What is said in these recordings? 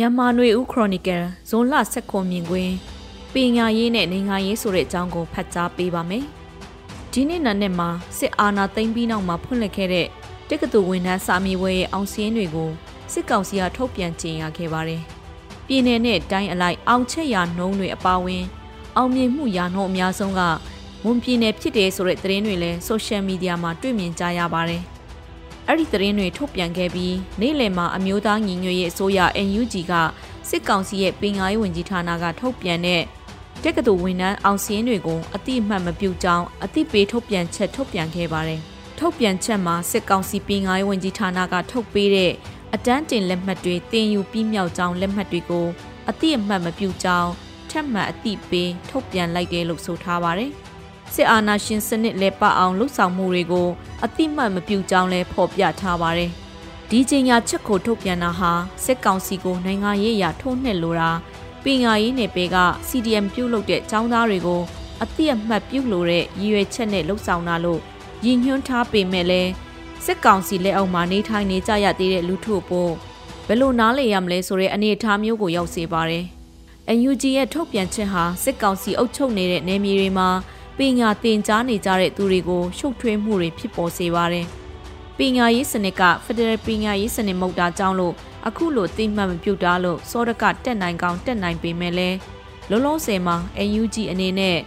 မြန်မာຫນွေဦးခရိုနီကယ်ဇွန်လ16မြင်ကွင်းပညာရေးနဲ့နိုင်ငံရေးဆိုတဲ့အကြောင်းကိုဖတ်ကြားပေးပါမယ်။ဒီနေ့နာနဲ့မှာစစ်အာဏာသိမ်းပြီးနောက်မှာဖွင့်လှစ်ခဲ့တဲ့တက္ကသိုလ်ဝန်ထမ်းစာမေးပွဲရဲ့အောင်စင်းတွေကိုစစ်ကောင်စီကထုတ်ပြန်ကြေညာခဲ့ပါတယ်။ပြည်내နဲ့တိုင်းအလိုက်အောင်ချက်ရာနှုံးတွေအပါအဝင် အောင်မြင်မှုရာနှုန်းအများဆုံးကဝန်ပြည်နယ်ဖြစ်တယ်ဆိုတဲ့သတင်းတွေလည်းဆိုရှယ်မီဒီယာမှာတွေ့မြင်ကြရပါတယ်။ အဲ့ဒီသတင်းတွေထုတ်ပြန်ခဲ့ပြီးနေ့လယ်မှာအမျိုးသားညီညွတ်ရေးအစိုးရ NUG ကစစ်ကောင်စီရဲ့ပင်ငါရေးဝန်ကြီးဌာနကထုတ်ပြန်တဲ့တက္ကသိုလ်ဝန်ထမ်းအောင်စင်းတွေကိုအတိအမှတ်မပြုကြောင်းအတိပေးထုတ်ပြန်ချက်ထုတ်ပြန်ခဲ့ပါတယ်။ထုတ်ပြန်ချက်မှာစစ်ကောင်စီပင်ငါရေးဝန်ကြီးဌာနကထုတ်ပေးတဲ့အတန်းတင်လက်မှတ်တွေတင်ယူပြီးမြောက်ကြောင်းလက်မှတ်တွေကိုအတိအမှတ်မပြုကြောင်းထပ်မံအတိပေးထုတ်ပြန်လိုက်တယ်လို့ဆိုထားပါတယ်။ စစ်အာဏာရှင်စနစ်လဲပအောင်လှုပ်ဆောင်မှုတွေကိုအတိမတ်မပြုကြောင်းလဲဖော်ပြထားပါတယ်။ဒီချိန်ညာချက်ကိုထုတ်ပြန်တာဟာစစ်ကောင်စီကိုနိုင်ငံရေးအရာထိုးနှက်လိုတာပင်ယာရေးနယ်ပယ်က CDM ပြုတ်လုပ်တဲ့ចောင်းသားတွေကိုအတိအမှတ်ပြုတ်လို့တဲ့ရည်ရွယ်ချက်နဲ့လှုပ်ဆောင်တာလို့ရည်ညွှန်းထားပေမဲ့လည်းစစ်ကောင်စီလက်အောက်မှာနေထိုင်နေကြရသေးတဲ့လူထုပို့ဘယ်လိုနားလည်ရမလဲဆိုတဲ့အနေအထားမျိုးကိုရောက်စေပါတယ်။ UNG ရဲ့ထုတ်ပြန်ချက်ဟာစစ်ကောင်စီအုပ်ချုပ်နေတဲ့နယ်မြေတွေမှာ ပညာသင်ကြားနေကြတဲ့သူတွေကိုရှုပ်ထွေးမှုတွေဖြစ်ပေါ်စေပါတယ်။ပညာရေးစနစ်ကဖက်ဒရယ်ပညာရေးစနစ်မဟုတ်တာကြောင့်လို့အခုလိုသိမှတ်မပြုတ်တာလို့စောဒကတက်နိုင်ကောင်းတက်နိုင်ပေမဲ့လည်းလုံးလုံးစင်မှာ UNG အနေနဲ့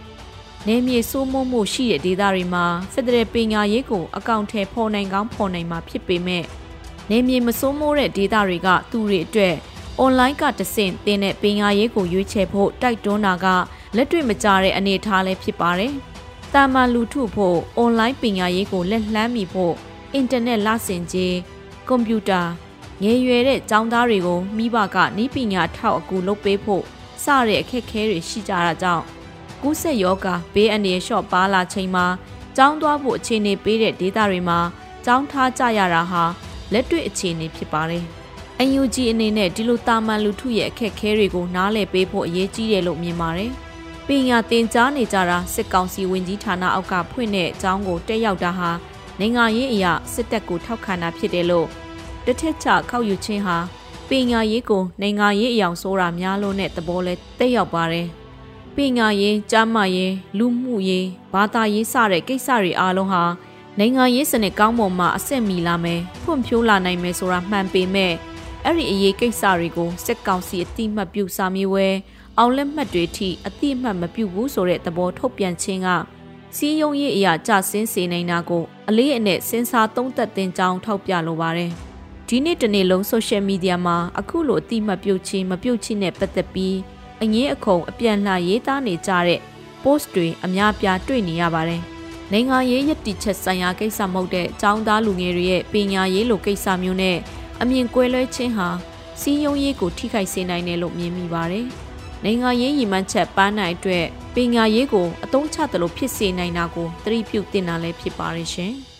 နေမြေစိုးမိုးမှုရှိတဲ့ဒေသတွေမှာဖက်ဒရယ်ပညာရေးကိုအကောင့်ထဲပေါ်နိုင်ကောင်းပေါ်နိုင်မှာဖြစ်ပေမဲ့နေမြေမစိုးမိုးတဲ့ဒေသတွေကသူတွေအတွက်အွန်လိုင်းကတဆင့်တင်တဲ့ပညာရေးကိုရွေးချယ်ဖို့တိုက်တွန်းတာက လက်တွေ့မကျတဲ့အနေအထားလည်းဖြစ်ပါတယ်။တာမန်လူထုဖို့အွန်လိုင်းပညာရေးကိုလက်လှမ်းမီဖို့အင်တာနက်လဆင်ကြီးကွန်ပျူတာငယ်ရွယ်တဲ့ကျောင်းသားတွေကိုမိဘကနီးပညာထောက်အကူလုပ်ပေးဖို့စတဲ့အခက်အခဲတွေရှိကြတာကြောင့်ကူးဆက်ယောဂဘေးအန္တရာယ်လျှော့ပါလာချိန်မှာကျောင်းသွားဖို့အခြေအနေပေးတဲ့ဒေသတွေမှာကျောင်းထားကြရတာဟာလက်တွေ့အခြေအနေဖြစ်ပါတယ်။ UNG အနေနဲ့ဒီလိုတာမန်လူထုရဲ့အခက်အခဲတွေကိုနားလည်ပေးဖို့အရေးကြီးတယ်လို့မြင်ပါတယ်။ ပညာသင်ကြားနေကြတာစစ်ကောင်စီဝင်ကြီးဌာနအောက်ကဖွင့်တဲ့အကြောင်းကိုတက်ရောက်တာဟာနိုင်ငံရေးအရာစစ်တပ်ကိုထောက်ခံတာဖြစ်တယ်လို့တထက်ချခောက်ယူခြင်းဟာပညာရေးကိုနိုင်ငံရေးအယောင်ဆိုတာများလို့နဲ့သဘောလဲတက်ရောက်ပါတယ်။ပညာရေး၊ကြားမရေး၊လူမှုရေး၊ဘာသာရေးစတဲ့ကိစ္စတွေအားလုံးဟာနိုင်ငံရေးစနစ်ကောင်းမွန်မှအဆင့်မီလာမယ်ဖွံ့ဖြိုးလာနိုင်မယ်ဆိုတာမှန်ပေမဲ့အဲ့ဒီအရေးကိစ္စတွေကိုစစ်ကောင်စီအတိမတ်ပြုစာမေးပွဲ အောင်လက်မှတ်တွေထိအတိအမှတ်မပြုဘူးဆိုတဲ့သဘောထုတ်ပြန်ခြင်းကစီးယုံရေးအရာကြဆင်းစေနိုင်တာကိုအလေးအနက်စဉ်းစားသုံးသပ်တင်ကြောင်းထောက်ပြလိုပါတယ်။ဒီနေ့တနေ့လုံးဆိုရှယ်မီဒီယာမှာအခုလိုအတိမတ်ပြုတ်ခြင်းမပြုတ်ခြင်းနဲ့ပတ်သက်ပြီးအငင်းအခုံအပြန်လှန်ရေးသားနေကြတဲ့ post တွေအများပြားတွေ့နေရပါတယ်။နိုင်ငံရေးရည်တည်ချက်ဆိုင်ရာကိစ္စမဟုတ်တဲ့အကြောင်းသားလူငယ်တွေရဲ့ပညာရေးလိုကိစ္စမျိုးနဲ့အမြင်ကွဲလွဲခြင်းဟာစီးယုံရေးကိုထိခိုက်စေနိုင်တယ်လို့မြင်မိပါတယ်။ နိုင်ငံရေးရည်မှန်းချက်ပန်းနိုင်အတွက်ပညာရေးကိုအသုံးချသလိုဖြစ်စေနိုင်တာကိုသတိပြုတင်တာလည်းဖြစ်ပါရဲ့ရှင်။